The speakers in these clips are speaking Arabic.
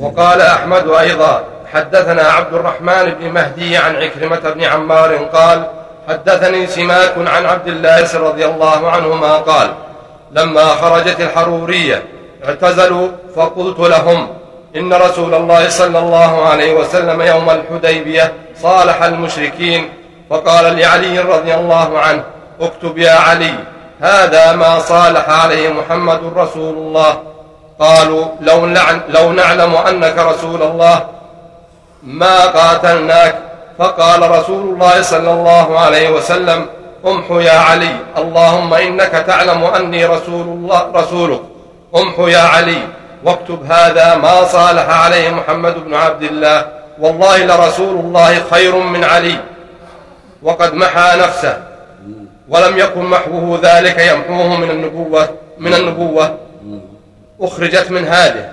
وقال أحمد أيضا حدثنا عبد الرحمن بن مهدي عن عكرمة بن عمار قال حدثني سماك عن عبد الله رضي الله عنهما قال لما خرجت الحرورية اعتزلوا فقلت لهم إن رسول الله صلى الله عليه وسلم يوم الحديبية صالح المشركين. فقال لعلي رضي الله عنه اكتب يا علي هذا ما صالح عليه محمد رسول الله. قالوا لو, لو نعلم أنك رسول الله ما قاتلناك فقال رسول الله صلى الله عليه وسلم أمحو يا علي اللهم إنك تعلم أني رسول الله رسولك. أمحو يا علي واكتب هذا ما صالح عليه محمد بن عبد الله. والله لرسول الله خير من علي. وقد محى نفسه. ولم يكن محوه ذلك يمحوه من النبوة من النبوة. أخرجت من هذه.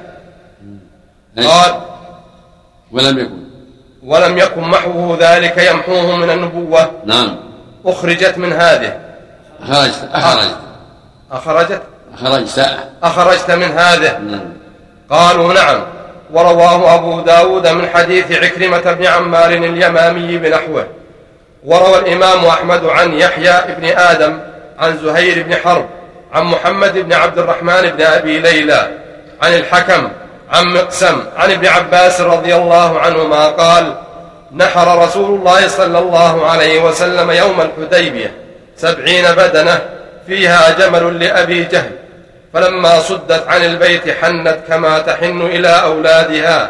قال ولم يكن. ولم يكن محوه ذلك يمحوه من النبوة. نعم. أخرجت من هذه. أخرجت. أخرجت. أخرجت؟ أخرجت. أخرجت من هذه. نعم. قالوا نعم. ورواه أبو داود من حديث عكرمة بن عمار اليمامي بنحوه. وروى الإمام أحمد عن يحيى بن آدم عن زهير بن حرب. عن محمد بن عبد الرحمن بن أبي ليلى عن الحكم عن مقسم عن ابن عباس رضي الله عنهما قال نحر رسول الله صلى الله عليه وسلم يوم الحديبية سبعين بدنة فيها جمل لأبي جهل. فلما صدت عن البيت حنت كما تحن إلى أولادها.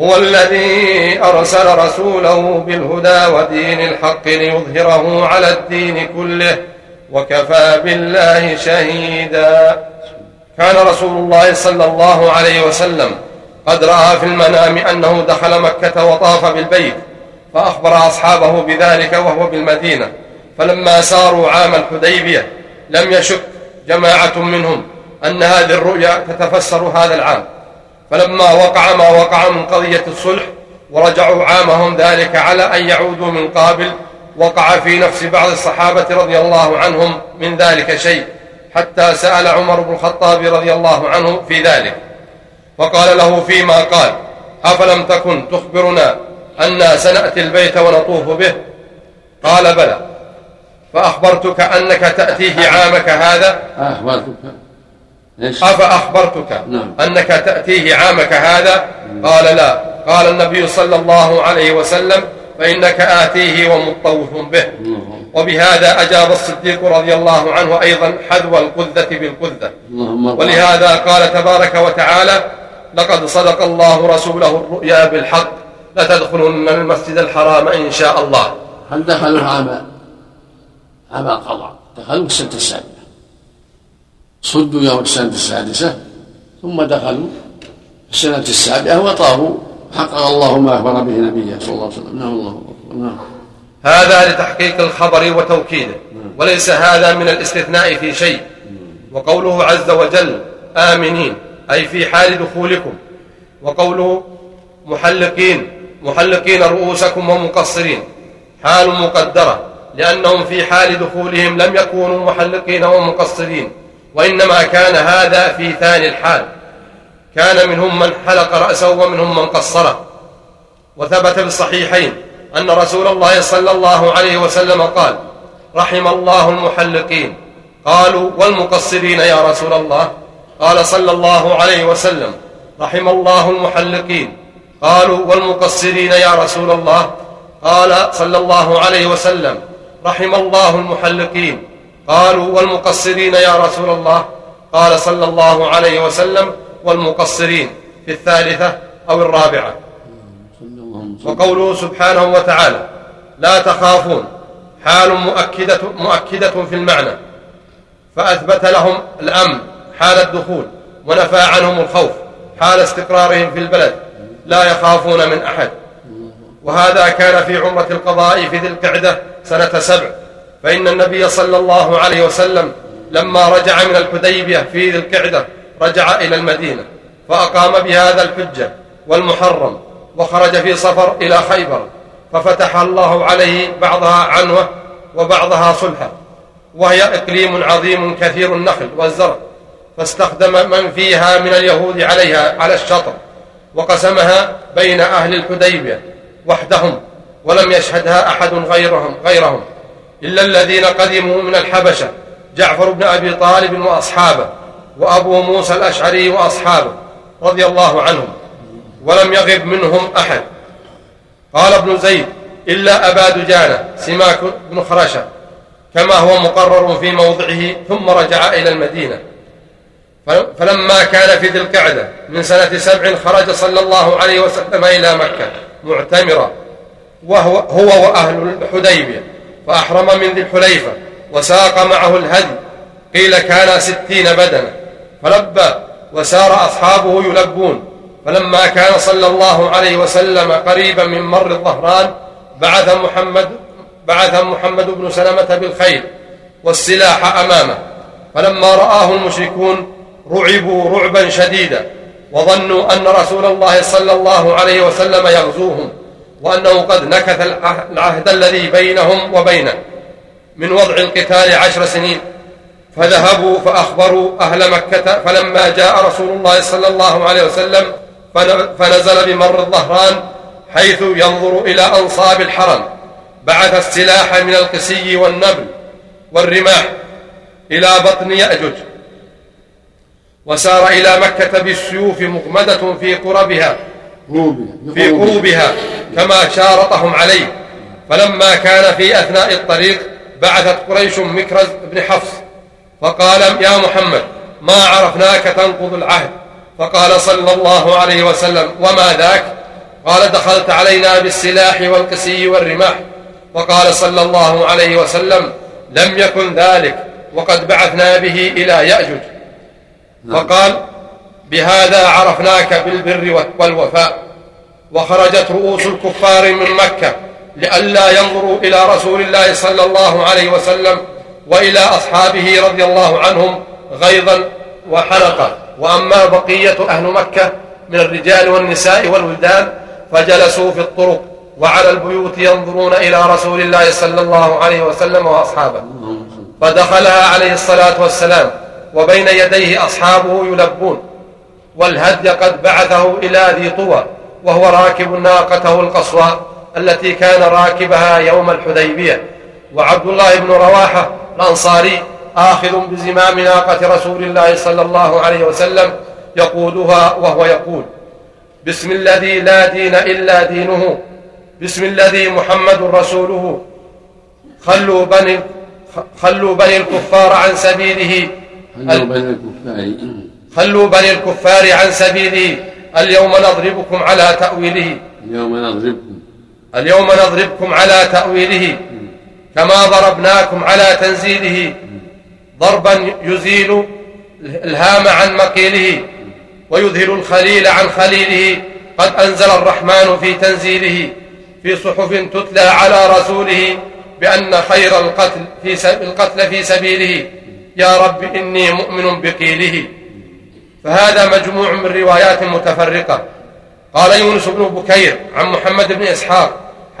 هو الذي أرسل رسوله بالهدى ودين الحق ليظهره على الدين كله وكفى بالله شهيدا. كان رسول الله صلى الله عليه وسلم قد رأى في المنام أنه دخل مكة وطاف بالبيت فأخبر أصحابه بذلك وهو بالمدينة. فلما ساروا عام الحديبية لم يشك جماعة منهم أن هذه الرؤيا تتفسر هذا العام. فلما وقع ما وقع من قضية الصلح ورجعوا عامهم ذلك على أن يعودوا من قابل وقع في نفس بعض الصحابة رضي الله عنهم من ذلك شيء حتى سأل عمر بن الخطاب رضي الله عنه في ذلك. وقال له فيما قال أفلم تكن تخبرنا أنا سنأتي البيت ونطوف به؟ قال بلى. فأخبرتك أنك تأتيه عامك هذا؟ أخبرتك. أفأخبرتك نعم. أنك تأتيه عامك هذا؟ قال لا. قال النبي صلى الله عليه وسلم فإنك آتيه ومطوف به. وبهذا أجاب الصديق رضي الله عنه أيضا حذو القذة بالقذة. ولهذا قال تبارك وتعالى لقد صدق الله رسوله الرؤيا بالحق لتدخلن المسجد الحرام إن شاء الله. هل دخلوا عام عام القضاء؟ دخلوا السنة السابقة صدوا يوم السنة السادسة ثم دخلوا السنة السابعة وطافوا حقق الله ما أخبر به نبيه صلى الله عليه وسلم. نعم الله نعم. هذا لتحقيق الخبر وتوكيده وليس هذا من الاستثناء في شيء. وقوله عز وجل آمنين أي في حال دخولكم. وقوله محلقين محلقين رؤوسكم ومقصرين. حال مقدرة لأنهم في حال دخولهم لم يكونوا محلقين ومقصرين. وإنما كان هذا في ثاني الحال. كان منهم من حلق رأسه ومنهم من قصره. وثبت في الصحيحين أن رسول الله صلى الله عليه وسلم قال رحم الله المحلقين. قالوا والمقصرين يا رسول الله؟ قال صلى الله عليه وسلم رحم الله المحلقين. قالوا والمقصرين يا رسول الله؟ قال صلى الله عليه وسلم رحم الله المحلقين. قالوا والمقصرين يا رسول الله. قال صلى الله عليه وسلم والمقصرين في الثالثة أو الرابعة. وقوله سبحانه وتعالى لا تخافون. حال مؤكدة, مؤكدة في المعنى. فأثبت لهم الأمن حال الدخول ونفى عنهم الخوف حال استقرارهم في البلد. لا يخافون من أحد. وهذا كان في عمرة القضاء في ذي القعدة سنة سبع. فإن النبي صلى الله عليه وسلم لما رجع من الحديبية في ذي القعدة رجع إلى المدينة فأقام بهذا الحجة والمحرم وخرج في صفر إلى خيبر ففتح الله عليه بعضها عنوة وبعضها صلحا وهي إقليم عظيم كثير النخل والزرع فاستخدم من فيها من اليهود عليها على الشطر وقسمها بين أهل الحديبية وحدهم ولم يشهدها أحد غيرهم غيرهم. إلا الذين قدموا من الحبشة جعفر بن أبي طالب وأصحابه وأبو موسى الأشعري وأصحابه رضي الله عنهم ولم يغب منهم أحد. قال ابن زيد إلا أبا دجانة سماك بن خرشة كما هو مقرر في موضعه ثم رجع إلى المدينة. فلما كان في ذي القعدة من سنة سبع خرج صلى الله عليه وسلم إلى مكة معتمرا وهو هو وأهل الحديبية. فأحرم من ذي الحليفة وساق معه الهدي. قيل كان ستين بدنة فلبى وسار أصحابه يلبون. فلما كان صلى الله عليه وسلم قريبا من مر الظهران بعث محمد بعث محمد بن سلمة بالخيل والسلاح أمامه. فلما رآه المشركون رعبوا رعبا شديدا وظنوا أن رسول الله صلى الله عليه وسلم يغزوهم. وأنه قد نكث العهد الذي بينهم وبينه من وضع القتال عشر سنين. فذهبوا فأخبروا أهل مكة فلما جاء رسول الله صلى الله عليه وسلم فنزل بمر الظهران حيث ينظر إلى أنصاب الحرم. بعث السلاح من القسي والنبل والرماح إلى بطن يأجج وسار إلى مكة بالسيوف مغمدة في قربها في قروبها. كما شارطهم عليه. فلما كان في أثناء الطريق بعثت قريش مكرز بن حفص فقال يا محمد ما عرفناك تنقض العهد؟ فقال صلى الله عليه وسلم وما ذاك؟ قال دخلت علينا بالسلاح والقسي والرماح. وقال صلى الله عليه وسلم لم يكن ذلك وقد بعثنا به إلى يأجج نعم. بهذا عرفناك بالبر والوفاء. وخرجت رؤوس الكفار من مكة لئلا ينظروا إلى رسول الله صلى الله عليه وسلم وإلى أصحابه رضي الله عنهم غيظا وحنقا وأما بقية أهل مكة من الرجال والنساء والولدان فجلسوا في الطرق وعلى البيوت ينظرون إلى رسول الله صلى الله عليه وسلم وأصحابه. فدخلها عليه الصلاة والسلام وبين يديه أصحابه يلبون. والهدي قد بعثه إلى ذي طوى. وهو راكب ناقته القصوى التي كان راكبها يوم الحديبية. وعبد الله بن رواحة الأنصاري آخذ بزمام ناقة رسول الله صلى الله عليه وسلم يقودها وهو يقول بسم الذي لا دين إلا دينه بسم الذي محمد رسوله. خلوا بني خلوا بني الكفار عن سبيله. خلوا بني الكفار. خلوا بني الكفار عن سبيله. اليوم نضربكم على تأويله. اليوم نضربكم. اليوم نضربكم على تأويله. كما ضربناكم على تنزيله. ضربا يزيل الهام عن مقيله ويذهل الخليل عن خليله. قد أنزل الرحمن في تنزيله. في صحف تتلى على رسوله. بأن خير القتل في القتل في سبيله. يا رب إني مؤمن بقيله. فهذا مجموع من روايات متفرقة. قال يونس بن بكير عن محمد بن إسحاق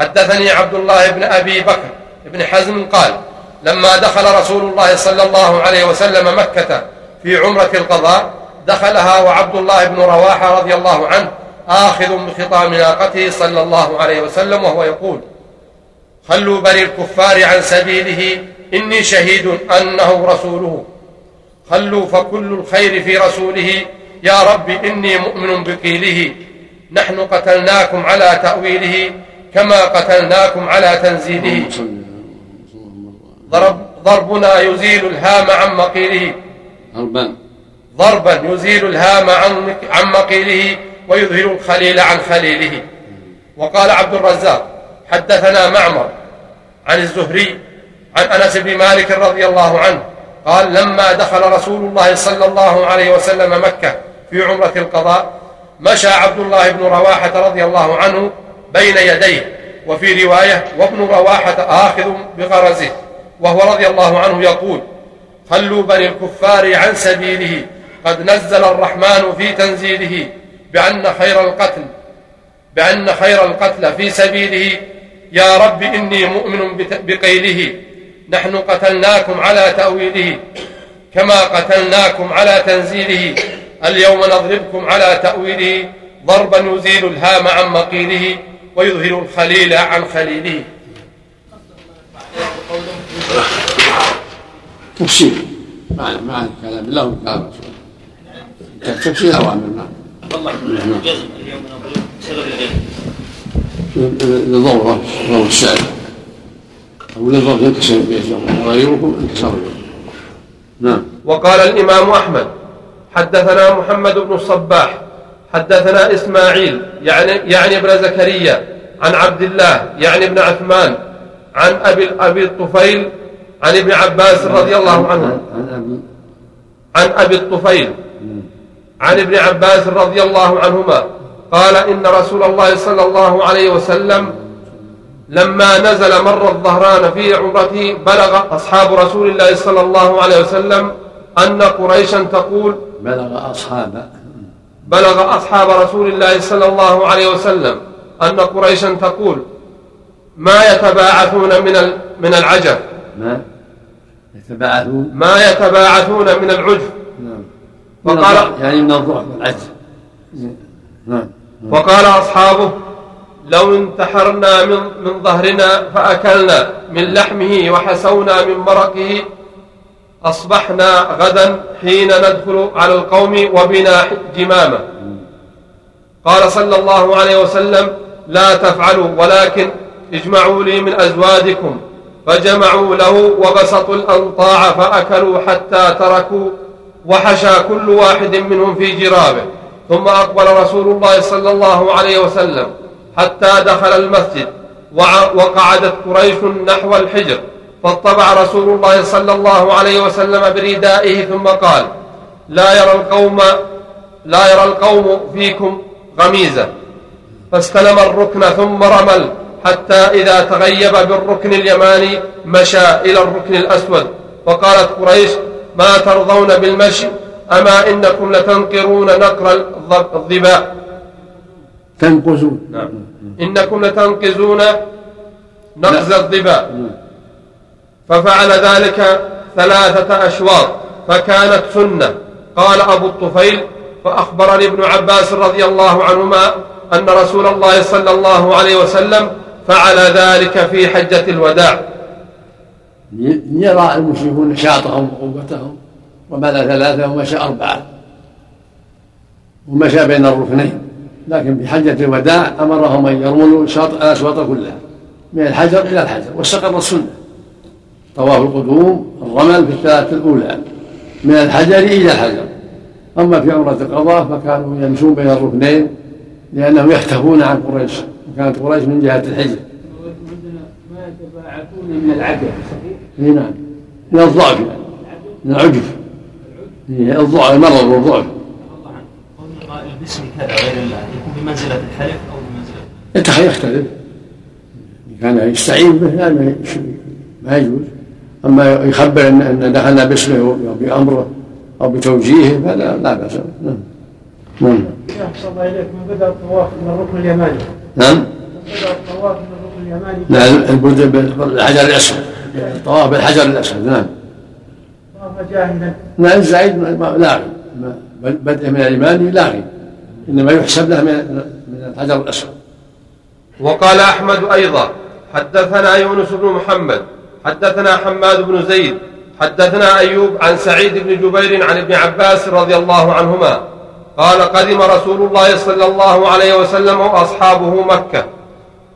حدثني عبد الله بن أبي بكر بن حزم قال لما دخل رسول الله صلى الله عليه وسلم مكة في عمرة القضاء دخلها وعبد الله بن رواحة رضي الله عنه آخذ بخطام ناقته صلى الله عليه وسلم وهو يقول خلوا بني الكفار عن سبيله إني شهيد أنه رسوله. خلوا فكل الخير في رسوله. يا رب إني مؤمن بقيله. نحن قتلناكم على تأويله كما قتلناكم على تنزيله. ضرب ضربنا يزيل الهام عن مقيله. ضربا ضربا يزيل الهام عن عن مقيله ويظهر الخليل عن خليله. وقال عبد الرزاق حدثنا معمر عن الزهري عن أنس بن مالك رضي الله عنه قال لما دخل رسول الله صلى الله عليه وسلم مكة في عمرة القضاء مشى عبد الله بن رواحة رضي الله عنه بين يديه وفي رواية وابن رواحة آخذ بغرزه وهو رضي الله عنه يقول خلوا بني الكفار عن سبيله قد نزل الرحمن في تنزيله بأن خير القتل بأن خير القتل في سبيله يا رب إني مؤمن بقيله نحن قتلناكم على تأويله كما قتلناكم على تنزيله. اليوم نضربكم على تأويله. ضربا يزيل الهام عن مقيله ويظهر الخليل عن خليله. تفسير معنى معنى كلام. الله وكلام رسوله تفسير اوامر نعم. والله جزم اليوم نضرب. بسبب الجزم. للضروره ضروره السائل للضروره ينكسر به غيركم انكسر نعم. وقال الإمام أحمد حدثنا محمد بن الصباح حدثنا إسماعيل يعني, يعني ابن زكريا عن عبد الله يعني ابن عثمان عن أبي, أبي الطفيل عن ابن عباس رضي الله عنه. عن أبي الطفيل. عن ابن عباس رضي الله عنهما قال إن رسول الله صلى الله عليه وسلم لما نزل مر الظهران في عمرته بلغ أصحاب رسول الله صلى الله عليه وسلم أن قريشا تقول بلغ أصحاب. بلغ أصحاب رسول الله صلى الله عليه وسلم أن قريشا تقول ما يتباعثون من من العجب. ما يتباعثون؟ ما يتباعثون من العجب. نعم. وقال يعني من الضعف والعجز نعم. وقال أصحابه لو انتحرنا من من ظهرنا فأكلنا من لحمه وحسونا من مرقه أصبحنا غدا حين ندخل على القوم وبنا جمامة. قال صلى الله عليه وسلم لا تفعلوا ولكن اجمعوا لي من أزواجكم. فجمعوا له وبسطوا الأنطاع فأكلوا حتى تركوا وحشى كل واحد منهم في جرابه. ثم أقبل رسول الله صلى الله عليه وسلم. حتى دخل المسجد وقعدت قريش نحو الحجر. فاطبع رسول الله صلى الله عليه وسلم بردائه ثم قال لا يرى القوم لا يرى القوم فيكم غميزة. فاستلم الركن ثم رمل حتى إذا تغيب بالركن اليماني مشى إلى الركن الأسود. فقالت قريش ما ترضون بالمشي أما إنكم لتنقرون نقر الظباء تنقزون نعم. إنكم لتنقزون نقز الظباء ففعل ذلك ثلاثة أشواط. فكانت سنة. قال أبو الطفيل فأخبرني ابن عباس رضي الله عنهما أن رسول الله صلى الله عليه وسلم فعل ذلك في حجة الوداع. يرى المشركون نشاطهم وقوتهم وملأ ثلاثة ومشى أربعة ومشى بين الركنين. لكن في حجة الوداع أمرهم أن يرملوا الأشواط كلها. من الحجر إلى الحجر. واستقر السنة. طواف القدوم الرمل في الثلاثة الأولى. من الحجر إلى الحجر. أما في عمرة القضاء فكانوا يمشون بين الركنين لأنهم يختفون عن قريش. وكانت قريش من جهة الحجر. ما يتباعثون من العجب صحيح؟ نعم. من الضعف. من العجف. الضعف المرض والضعف. البسم كذا غير الله. بمنزلة الحلف أو بمنزلة يختلف كان يستعين به لا ما يجوز. أما يخبر ان أن دخلنا باسمه أو بأمره أو بتوجيهه فلا لا بأس. نعم. نعم. احسن الله اليك من بدأ الطواف من الركن اليماني. نعم. من بدأ الطواف من الركن اليماني. نعم بالحجر الأسود. الطواف بالحجر الأسود. نعم. طاف جاهلا. نعم الزعيد لاغي بدء من اليماني لاغي إنما يحسب له من الحجر الأسود. وقال أحمد أيضا حدثنا يونس بن محمد حدثنا حماد بن زيد حدثنا أيوب عن سعيد بن جبير عن ابن عباس رضي الله عنهما قال قدم رسول الله صلى الله عليه وسلم وأصحابه مكة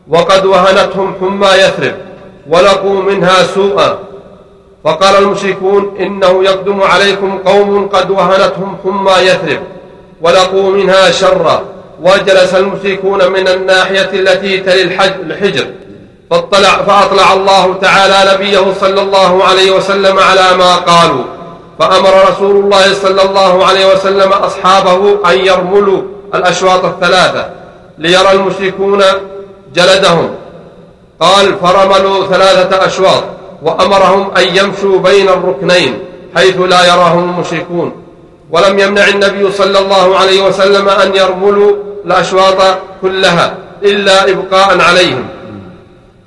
وقد وهنتهم حمى يثرب ولقوا منها سوءا. فقال المشركون إنه يقدم عليكم قوم قد وهنتهم حمى يثرب. ولقوا منها شرا وجلس المشركون من الناحية التي تلي الحجر. فاطلع فأطلع الله تعالى نبيه صلى الله عليه وسلم على ما قالوا. فأمر رسول الله صلى الله عليه وسلم أصحابه أن يرملوا الأشواط الثلاثة ليرى المشركون جلدهم. قال فرملوا ثلاثة أشواط وأمرهم أن يمشوا بين الركنين حيث لا يراهم المشركون. ولم يمنع النبي صلى الله عليه وسلم أن يرملوا الأشواط كلها إلا إبقاء عليهم.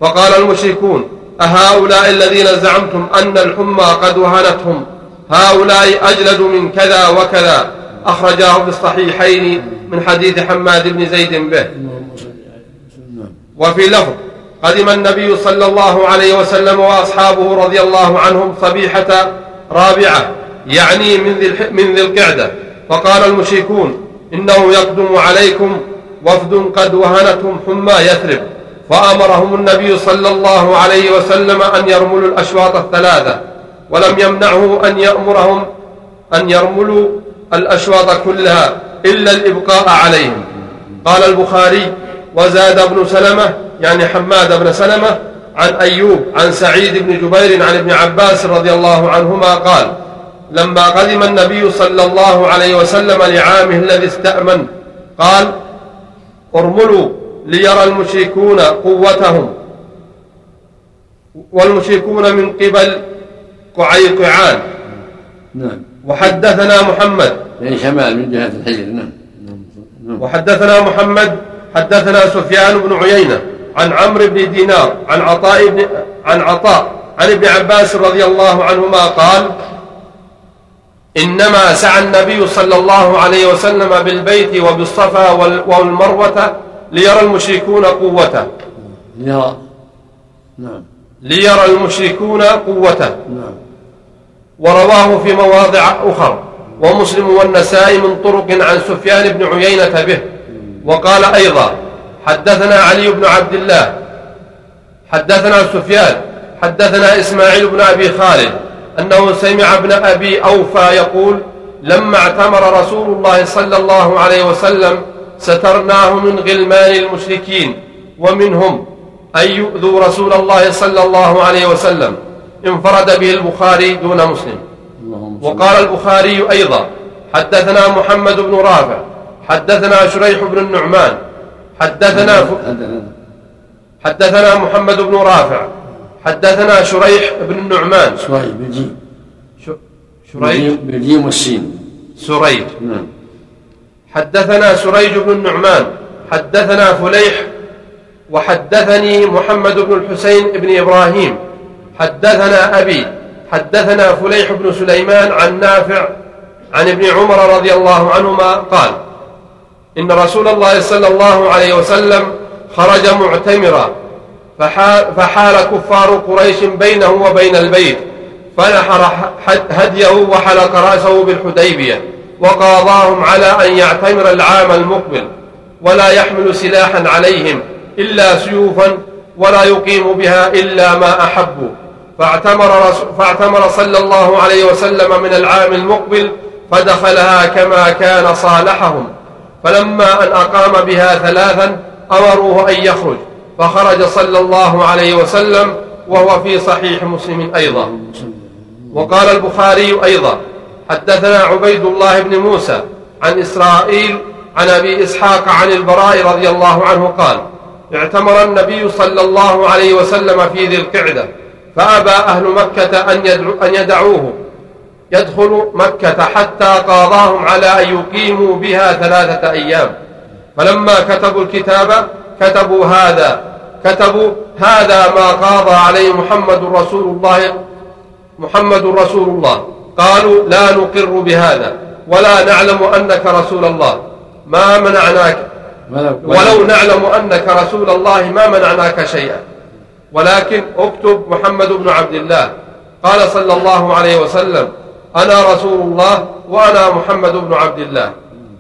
فقال المشركون أهؤلاء الذين زعمتم أن الحمى قد وهنتهم هؤلاء أجلد من كذا وكذا أخرجاه في الصحيحين من حديث حماد بن زيد به. وفي لفظ قدم النبي صلى الله عليه وسلم وأصحابه رضي الله عنهم صبيحة رابعة. يعني من ذي, من ذي القعدة. فقال المشركون إنه يقدم عليكم وفد قد وهنتهم حمى يثرب. فأمرهم النبي صلى الله عليه وسلم أن يرملوا الأشواط الثلاثة. ولم يمنعه أن يأمرهم أن يرملوا الأشواط كلها إلا الإبقاء عليهم. قال البخاري وزاد ابن سلمة يعني حماد بن سلمة عن أيوب عن سعيد بن جبير عن ابن عباس رضي الله عنهما قال لما قدم النبي صلى الله عليه وسلم لعامه الذي استأمن قال ارملوا ليرى المشركون قوتهم. والمشركون من قبل قعيقعان. نعم. وحدثنا محمد. يعني شمال من جهة الحجر نعم. نعم. وحدثنا محمد حدثنا سفيان بن عيينة عن عمرو بن دينار عن عطاء بن عن عطاء عن ابن عباس رضي الله عنهما قال إنما سعى النبي صلى الله عليه وسلم بالبيت وبالصفا والمروة ليرى المشركون قوته. ليرى نعم. ليرى المشركون قوته. نعم. ورواه في مواضع أخر. ومسلم والنسائي من طرق عن سفيان بن عيينة به. وقال أيضا حدثنا علي بن عبد الله. حدثنا سفيان. حدثنا إسماعيل بن أبي خالد. أنه سمع ابن أبي أوفى يقول لما اعتمر رسول الله صلى الله عليه وسلم سترناه من غلمان المشركين ومنهم أن يؤذوا رسول الله صلى الله عليه وسلم انفرد به البخاري دون مسلم وقال البخاري أيضا حدثنا محمد بن رافع حدثنا سريج بن النعمان حدثنا. حدثنا محمد بن رافع حدثنا شريح بن النعمان شريح بالجيم شريح. بالجيم والسين. سريج نعم. حدثنا سريج بن النعمان حدثنا فليح. وحدثني محمد بن الحسين بن إبراهيم. حدثنا أبي. حدثنا فليح بن سليمان عن نافع عن ابن عمر رضي الله عنهما قال إن رسول الله صلى الله عليه وسلم خرج معتمرا فحال كفار قريش بينه وبين البيت. فنحر هديه وحلق رأسه بالحديبية وقاضاهم على أن يعتمر العام المقبل ولا يحمل سلاحا عليهم إلا سيوفا ولا يقيم بها إلا ما أحبوا فاعتمر, فاعتمر صلى الله عليه وسلم من العام المقبل فدخلها كما كان صالحهم. فلما أن أقام بها ثلاثا أمروه أن يخرج. فخرج صلى الله عليه وسلم وهو في صحيح مسلم أيضا. وقال البخاري أيضا حدثنا عبيد الله بن موسى عن إسرائيل عن أبي إسحاق عن البراء رضي الله عنه قال اعتمر النبي صلى الله عليه وسلم في ذي القعدة فأبى أهل مكة أن, يدعو أن يدعوه. يدخل مكة حتى قاضاهم على أن يقيموا بها ثلاثة أيام. فلما كتبوا الكتاب كتبوا هذا كتبوا هذا ما قاضى عليه محمد رسول الله محمد رسول الله. قالوا لا نقر بهذا ولا نعلم أنك رسول الله. ما منعناك؟ ولو نعلم أنك رسول الله ما منعناك شيئا. ولكن اكتب محمد بن عبد الله. قال صلى الله عليه وسلم أنا رسول الله وأنا محمد بن عبد الله.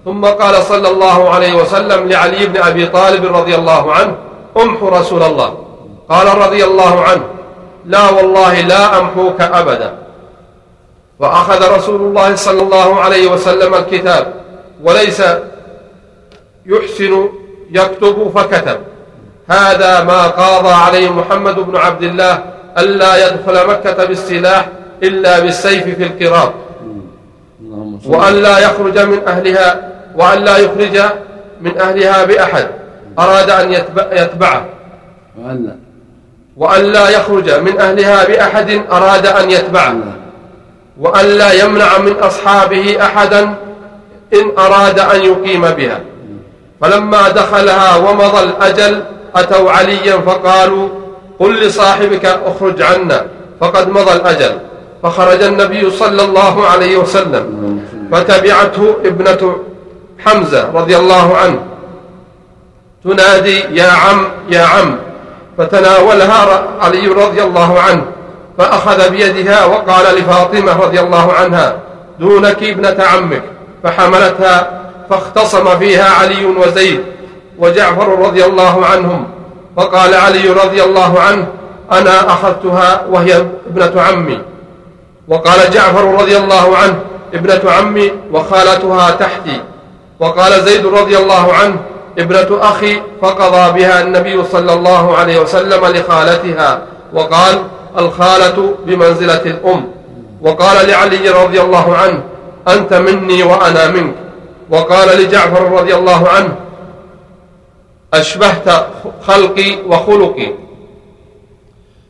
ثم قال صلى الله عليه وسلم لعلي بن أبي طالب رضي الله عنه امحو رسول الله. قال رضي الله عنه لا والله لا أمحوك أبدا. وأخذ رسول الله صلى الله عليه وسلم الكتاب وليس يحسن يكتب فكتب. هذا ما قاضى عليه محمد بن عبد الله ألا يدخل مكة بالسلاح إلا بالسيف في القراط وأن لا يخرج من أهلها وأن لا يخرج من أهلها بأحد. أراد أن يتبعه. وأن لا. يخرج من أهلها بأحد أراد أن يتبعه. وأن لا. يمنع من أصحابه أحدا إن أراد أن يقيم بها. فلما دخلها ومضى الأجل أتوا عليا فقالوا قل لصاحبك اخرج عنا. فقد مضى الأجل. فخرج النبي صلى الله عليه وسلم. فتبعته ابنة حمزة رضي الله عنه. تنادي يا عم يا عم. فتناولها علي رضي الله عنه. فأخذ بيدها وقال لفاطمة رضي الله عنها دونك ابنة عمك. فحملتها فاختصم فيها علي وزيد وجعفر رضي الله عنهم. فقال علي رضي الله عنه أنا أخذتها وهي ابنة عمي. وقال جعفر رضي الله عنه ابنة عمي وخالتها تحتي. وقال زيد رضي الله عنه ابنة أخي فقضى بها النبي صلى الله عليه وسلم لخالتها وقال الخالة بمنزلة الأم. وقال لعلي رضي الله عنه أنت مني وأنا منك. وقال لجعفر رضي الله عنه أشبهت خلقي وخلقي.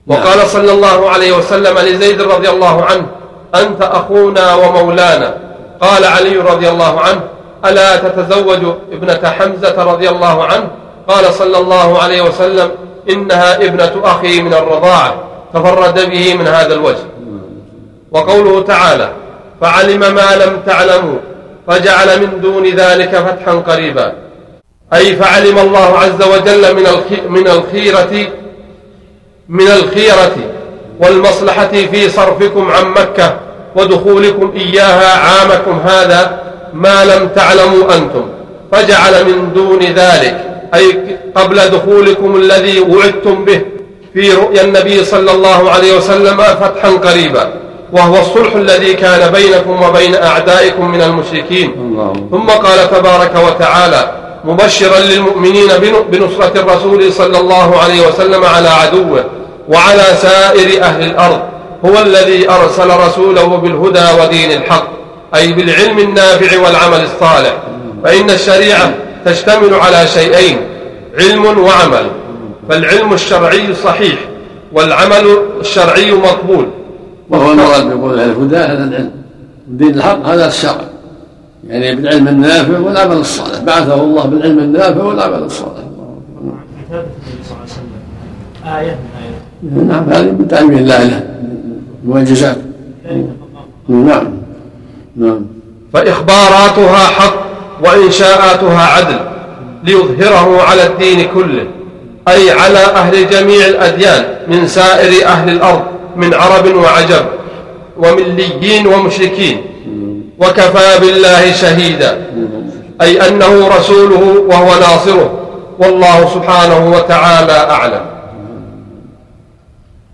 وقال نعم. صلى الله عليه وسلم لزيد رضي الله عنه أنت أخونا ومولانا. قال علي رضي الله عنه ألا تتزوج ابنة حمزة رضي الله عنه؟ قال صلى الله عليه وسلم إنها ابنة أخي من الرضاعة تفرد به من هذا الوجه. وقوله تعالى فعلم ما لم تعلموا فجعل من دون ذلك فتحا قريبا. أي فعلم الله عز وجل من من الخيرة من الخيرة والمصلحة في صرفكم عن مكة ودخولكم إياها عامكم هذا ما لم تعلموا أنتم فجعل من دون ذلك أي قبل دخولكم الذي وعدتم به في رؤيا النبي صلى الله عليه وسلم فتحا قريبا وهو الصلح الذي كان بينكم وبين أعدائكم من المشركين الله. ثم قال تبارك وتعالى مبشرا للمؤمنين بنصرة الرسول صلى الله عليه وسلم على عدوه وعلى سائر أهل الأرض هو الذي أرسل رسوله بالهدى ودين الحق أي بالعلم النافع والعمل الصالح. فإن الشريعة تشتمل على شيئين علم وعمل. فالعلم الشرعي صحيح والعمل الشرعي مقبول. وهو المراد بقول الهدى هذا العلم. الدين الحق هذا الشرع. يعني بالعلم النافع والعمل الصالح. بعثه الله بالعلم النافع والعمل الصالح. كتابة النبي صلى الله عليه وسلم آية. من آيات نعم هذه من تعليم الله له. المعجزات نعم. نعم. فإخباراتها حق وإنشاءاتها عدل ليظهره على الدين كله أي على أهل جميع الأديان من سائر أهل الأرض من عرب وعجب ومليين ومشركين. وكفى بالله شهيدا أي أنه رسوله وهو ناصره والله سبحانه وتعالى أعلم.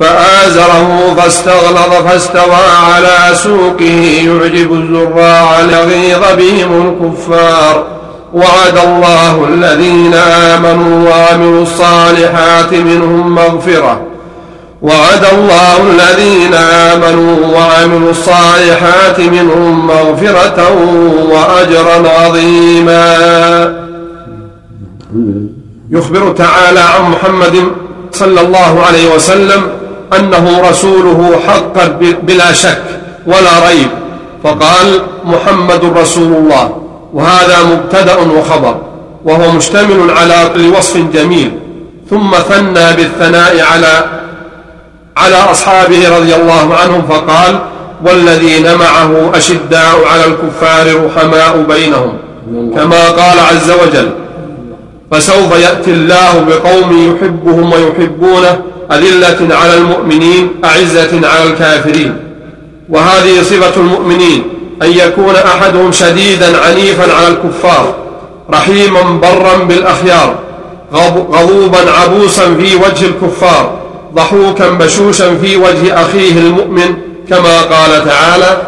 فآزره فاستغلظ فاستوى على سوقه يعجب الزراع ليغيظ بهم الكفار. وعد الله الذين آمنوا وعملوا الصالحات منهم مغفرة. وعد الله الذين آمنوا وعملوا الصالحات منهم مغفرة وأجرا عظيما. يخبر تعالى عن محمد صلى الله عليه وسلم أنه رسوله حقا بلا شك ولا ريب. فقال محمد رسول الله وهذا مبتدأ وخبر وهو مشتمل على كل وصف جميل. ثم ثنى بالثناء على على أصحابه رضي الله عنهم فقال والذين معه أشداء على الكفار رحماء بينهم كما قال عز وجل فسوف يأتي الله بقوم يحبهم ويحبونه أذلة على المؤمنين أعزة على الكافرين. وهذه صفة المؤمنين أن يكون أحدهم شديدا عنيفا على الكفار رحيما برا بالأخيار غضوبا عبوسا في وجه الكفار ضحوكا بشوشا في وجه أخيه المؤمن كما قال تعالى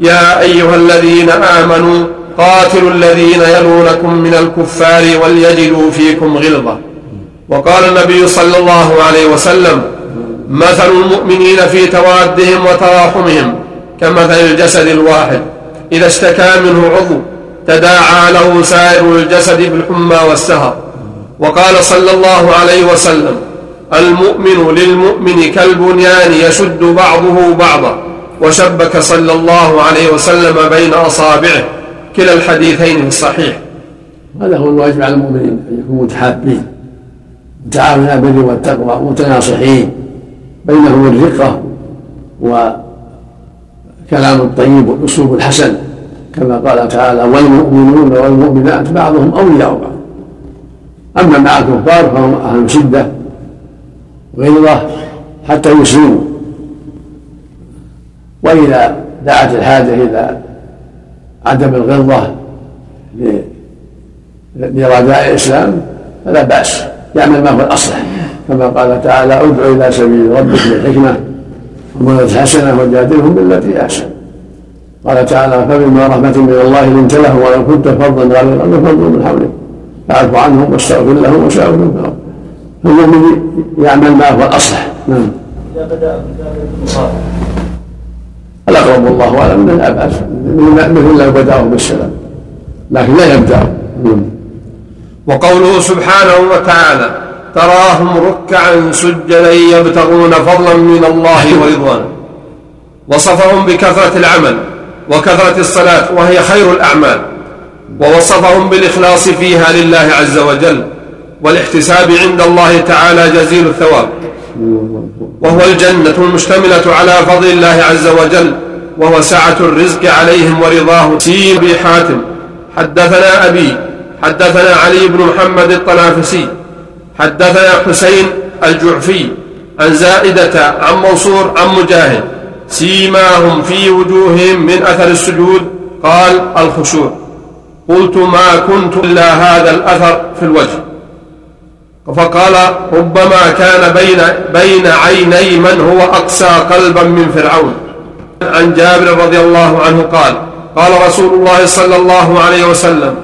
يا أيها الذين آمنوا قاتلوا الذين يلونكم من الكفار وليجدوا فيكم غلظة. وقال النبي صلى الله عليه وسلم مثل المؤمنين في توادهم وتراحمهم كمثل الجسد الواحد. إذا اشتكى منه عضو تداعى له سائر الجسد بالحمى والسهر. وقال صلى الله عليه وسلم المؤمن للمؤمن كالبنيان يشد بعضه بعضا. وشبك صلى الله عليه وسلم بين أصابعه. كلا الحديثين في الصحيح. هذا هو الواجب على المؤمنين أن يكونوا متحابين. متعاونين على البر والتقوى متناصحين بينهم الرقة وكلام الطيب والأسلوب الحسن كما قال تعالى والمؤمنون والمؤمنات بعضهم أولياء بعض. أما مع الكفار فهم أهل شدة غلظة حتى يسلموا. وإذا دعت الحاجة إلى عدم الغلظة لرجاء الإسلام فلا بأس. يعمل ما هو الأصلح كما قال تعالى ادع إلى سبيل ربك بالحكمة وموعظة حسنة وجادلهم بالتي أحسن قال تعالى فبما رحمة من الله لنت له ولو كنت فظا غير الأرض فضوا من حولك فاعف عنهم واستغفر لهم وشاورهم في فالمؤمن يعمل ما هو الأصلح نعم إذا بدأ الأقرب والله أعلم أنه لا بأس مثل لو بدأه بالسلام لكن لا يبدأ وقوله سبحانه وتعالى تراهم ركعا سجدا يبتغون فضلا من الله ورضوانا وصفهم بكثرة العمل وكثرة الصلاة وهي خير الأعمال. ووصفهم بالإخلاص فيها لله عز وجل والاحتساب عند الله تعالى جزيل الثواب. وهو الجنة المشتملة على فضل الله عز وجل وهو سعة الرزق عليهم ورضاه سين حاتم حدثنا أبي حدثنا علي بن محمد الطنافسي حدثنا حسين الجعفي عن زائدة عن منصور عن مجاهد سيماهم في وجوههم من أثر السجود قال الخشوع. قلت ما كنت إلا هذا الأثر في الوجه. فقال ربما كان بين بين عيني من هو أقسى قلبا من فرعون. عن جابر رضي الله عنه قال قال رسول الله صلى الله عليه وسلم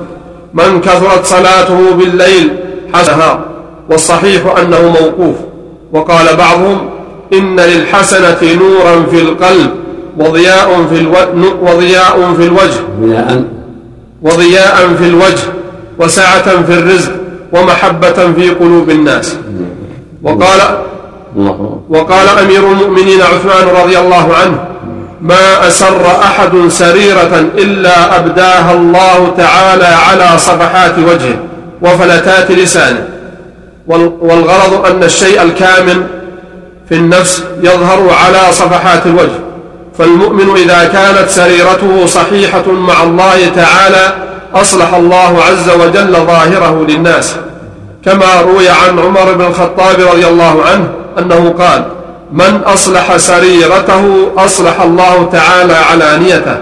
من كثرت صلاته بالليل حسنها والصحيح أنه موقوف. وقال بعضهم إن للحسنة نورا في القلب وضياء في الوجه وضياء في الوجه. وضياء. في الوجه وسعة في الرزق ومحبة في قلوب الناس. وقال وقال أمير المؤمنين عثمان رضي الله عنه ما أسر أحد سريرة إلا أبداها الله تعالى على صفحات وجهه وفلتات لسانه. والغرض أن الشيء الكامل في النفس يظهر على صفحات الوجه. فالمؤمن إذا كانت سريرته صحيحة مع الله تعالى أصلح الله عز وجل ظاهره للناس. كما روي عن عمر بن الخطاب رضي الله عنه أنه قال من أصلح سريرته أصلح الله تعالى علانيته.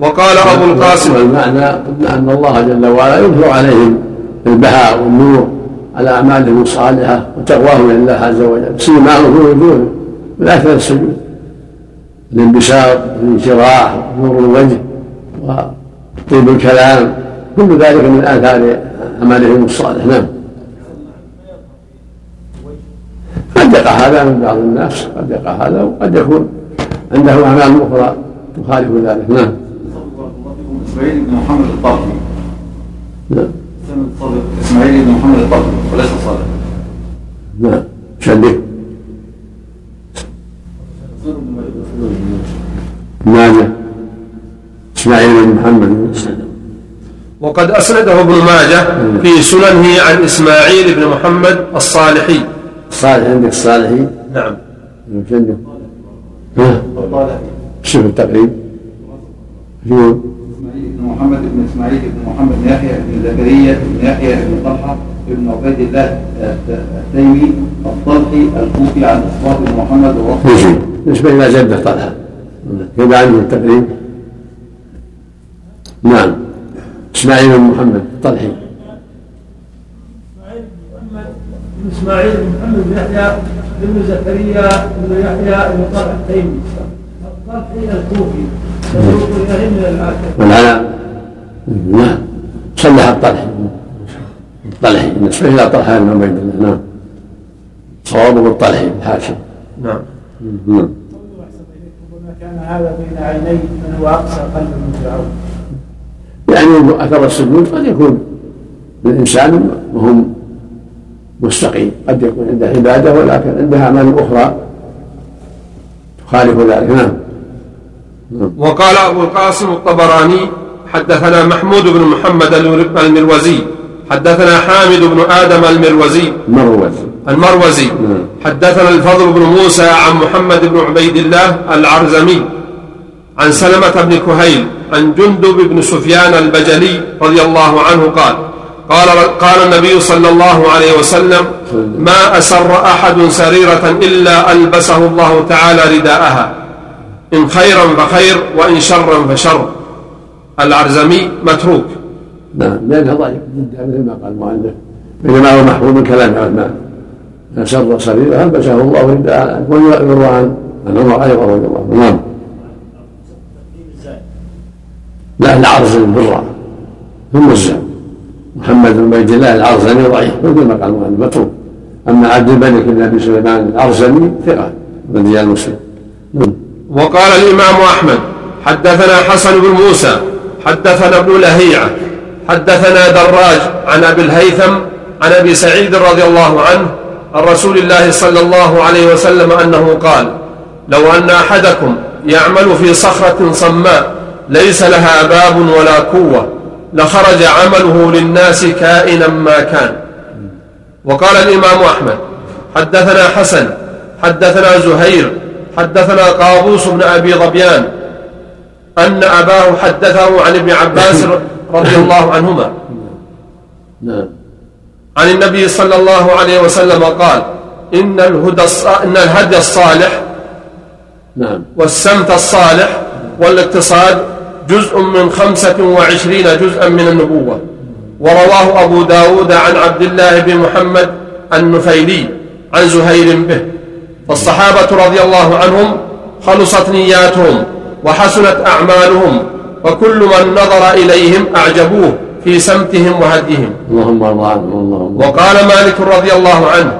وقال أبو القاسم المعنى أن الله جل وعلا يظهر عليهم البهاء والنور على أعمالهم الصالحة وتقواهم لله عز وجل. سيماهم في وجوههم من أثر السجود. الانبساط والانشراح ونور الوجه وطيب الكلام كل ذلك من آثار أعمالهم الصالحة. نعم. قد يقع هذا من بعض الناس قد يقع هذا وقد يكون عنده أعمال أخرى تخالف ذلك. نعم. إسماعيل بن محمد الطرفي نعم. إسماعيل بن محمد الطرفي وليس صالح نعم. شبه ماجه إسماعيل بن محمد. وقد أسنده ابن ماجه في سننه عن إسماعيل بن محمد الصالحي. الصالح عندك الصالحي نعم. شو عندك؟ ها؟ شوف التقريب. شو إسماعيل بن محمد بن إسماعيل بن محمد بن يحيى بن زكريا بن يحيى بن طلحة بن عبيد الله التيمي الطلحي الكوفي عن اصوات بن محمد ووصفه نسبة إلى جده طلحة. كذا عنده التقريب. نعم. إسماعيل بن محمد الطلحي إسماعيل بن محمد بن يحيى ابن زكريا بن يحيى بن طلحة التيمي. الطلحي الكوفي. يسوق اليه من نعم. صلح الطلحي الطلحي نسبه إلى طلحة بن عبيد الله. نعم. صوابه الطلحي الحاشم نعم. نعم. كان هذا بين عيني من هو اقسى قلب من فرعون يعني اثر السجود قد يكون للإنسان وهو مستقيم. قد يكون عنده عبادة ولكن عنده أعمال أخرى تخالف ذلك. نعم. وقال أبو القاسم الطبراني حدثنا محمود بن محمد المروزي. حدثنا حامد بن آدم المروزي. مروز المروزي. نعم. حدثنا الفضل بن موسى عن محمد بن عبيد الله العرزمي. عن سلمة بن كهيل عن جندب بن سفيان البجلي رضي الله عنه قال قال قال النبي صلى الله عليه وسلم ما أسر أحد سريرة إلا ألبسه الله تعالى رداءها إن خيرا فخير وإن شرا فشر. العرزمي متروك. نعم لأنها ضعيف جدا مثل ما قال المؤلف. بينما هو محفوظ من كلام عثمان. من سر سريرة ألبسه الله رداء ويروى عن عمر أيضا رضي الله عنه. نعم. لا العرزمي بالراء ثم الزام. محمد بن عبيد الله العرزمي ضعيف مثل ما قال المؤلف متروك أما عبد الملك بن أبي سليمان العرزمي ثقة من رجال مسلم. وقال الإمام أحمد حدثنا حسن بن موسى حدثنا ابن لهيعة حدثنا دراج عن أبي الهيثم عن أبي سعيد رضي الله عنه عن رسول الله صلى الله عليه وسلم أنه قال لو أن أحدكم يعمل في صخرة صماء ليس لها باب ولا قوة لخرج عمله للناس كائنا ما كان. وقال الإمام أحمد حدثنا حسن حدثنا زهير حدثنا قابوس بن أبي ظبيان أن أباه حدثه عن ابن عباس رضي الله عنهما. نعم. عن النبي صلى الله عليه وسلم قال إن الهدى إن الهدي الصالح نعم. والسمت الصالح والإقتصاد جزء من خمسة وعشرين جزءا من النبوة. ورواه أبو داود عن عبد الله بن محمد النفيلي عن زهير به. فالصحابة رضي الله عنهم خلصت نياتهم وحسنت أعمالهم وكل من نظر إليهم أعجبوه في سمتهم وهديهم. اللهم اللهم وقال مالك رضي الله عنه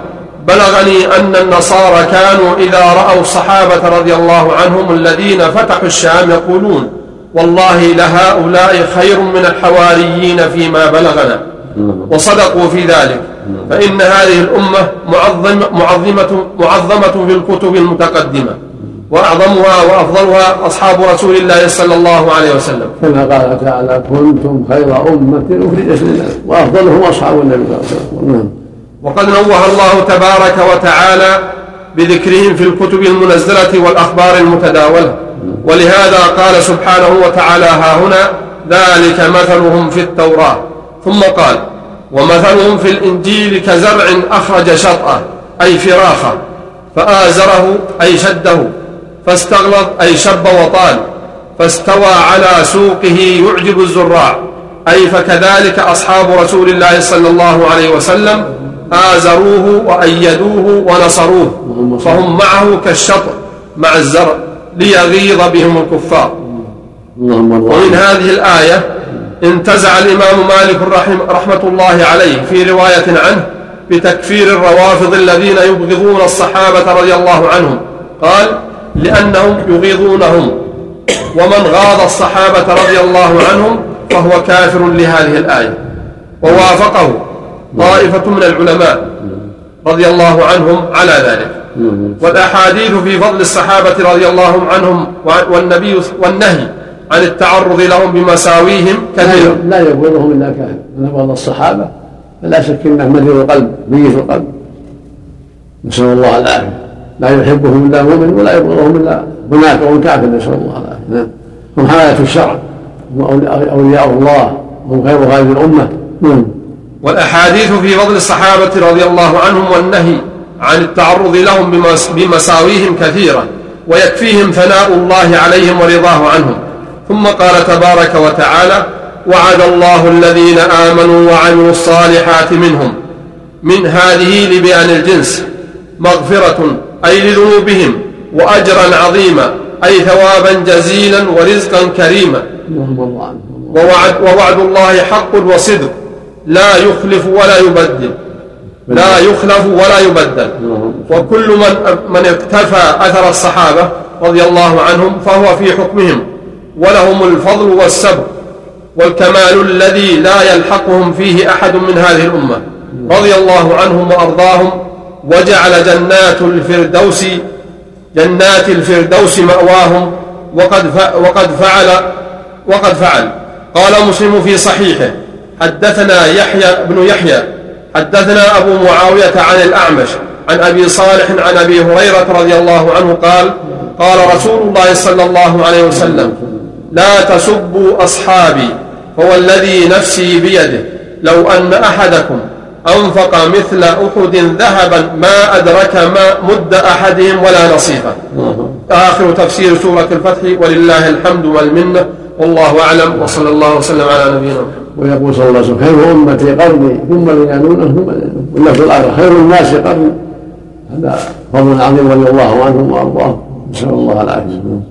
بلغني أن النصارى كانوا إذا رأوا الصحابة رضي الله عنهم الذين فتحوا الشام يقولون والله لهؤلاء خير من الحواريين فيما بلغنا. وصدقوا في ذلك. فإن هذه الأمة معظم معظمة معظمة في الكتب المتقدمة. وأعظمها وأفضلها أصحاب رسول الله صلى الله عليه وسلم. كما قال تعالى كنتم خير أمة أخرجت للناس. وأفضلهم أصحاب النبي صلى الله عليه وسلم. نعم. وقد نوه الله تبارك وتعالى بذكرهم في الكتب المنزلة والأخبار المتداولة. ولهذا قال سبحانه وتعالى ها هنا ذلك مثلهم في التوراة. ثم قال ومثلهم في الإنجيل كزرع أخرج شطأه أي فراخه فآزره أي شده فاستغلظ أي شب وطال فاستوى على سوقه يعجب الزراع أي فكذلك أصحاب رسول الله صلى الله عليه وسلم آزروه وأيدوه ونصروه فهم معه كالشطر مع الزرع. ليغيظ بهم الكفار. ومن هذه الآية انتزع الإمام مالك رحم رحمة الله عليه في رواية عنه بتكفير الروافض الذين يبغضون الصحابة رضي الله عنهم. قال لأنهم يغيظونهم. ومن غاض الصحابة رضي الله عنهم فهو كافر لهذه الآية. ووافقه طائفة من العلماء. رضي الله عنهم على ذلك. والأحاديث في فضل الصحابة رضي الله عنهم والنبي والنهي عن التعرض لهم بمساويهم كثيرة لا يبغضهم إلا كافر من أبغض الصحابة. فلا شك إنه مريض القلب ميت القلب. نسأل الله العافية. لا يحبهم إلا مؤمن ولا يبغضهم إلا منافق كافر نسأل الله العافية. نعم. هم حمايه الشرع. هم أولياء- أولياء الله. هم خير هذه الأمة. نعم. والأحاديث في فضل الصحابة رضي الله عنهم والنهي عن التعرض لهم بمس- بمساويهم كثيرة ويكفيهم ثناء الله عليهم ورضاه عنهم. ثم قال تبارك وتعالى وعد الله الذين آمنوا وعملوا الصالحات منهم من هذه لبيان الجنس مغفرة أي لذنوبهم وأجرا عظيما أي ثوابا جزيلا ورزقا كريما. ووعد, ووعد الله حق وصدق. لا يخلف ولا يبدل. لا يخلف ولا يبدل. وكل من من اقتفى أثر الصحابة رضي الله عنهم فهو في حكمهم. ولهم الفضل والسبق والكمال الذي لا يلحقهم فيه أحد من هذه الأمة. رضي الله عنهم وأرضاهم وجعل جنات الفردوس جنات الفردوس مأواهم. وقد وقد فعل وقد فعل. قال مسلم في صحيحه حدثنا يحيى بن يحيى حدثنا أبو معاوية عن الأعمش عن أبي صالح عن أبي هريرة رضي الله عنه قال قال رسول الله صلى الله عليه وسلم لا تسبوا أصحابي فوالذي نفسي بيده لو أن أحدكم أنفق مثل أحد ذهبا ما أدرك ما مد أحدهم ولا نصيفه آخر تفسير سورة الفتح ولله الحمد والمنة. والله أعلم وصلى الله وسلم على نبينا ويقول صلى الله عليه وسلم خير أمتي قرني ثم ثم واللفظ الآخر خير الناس قرني. هذا فضل عظيم رضي الله عنهم وأرضاهم. نسأل الله العافية.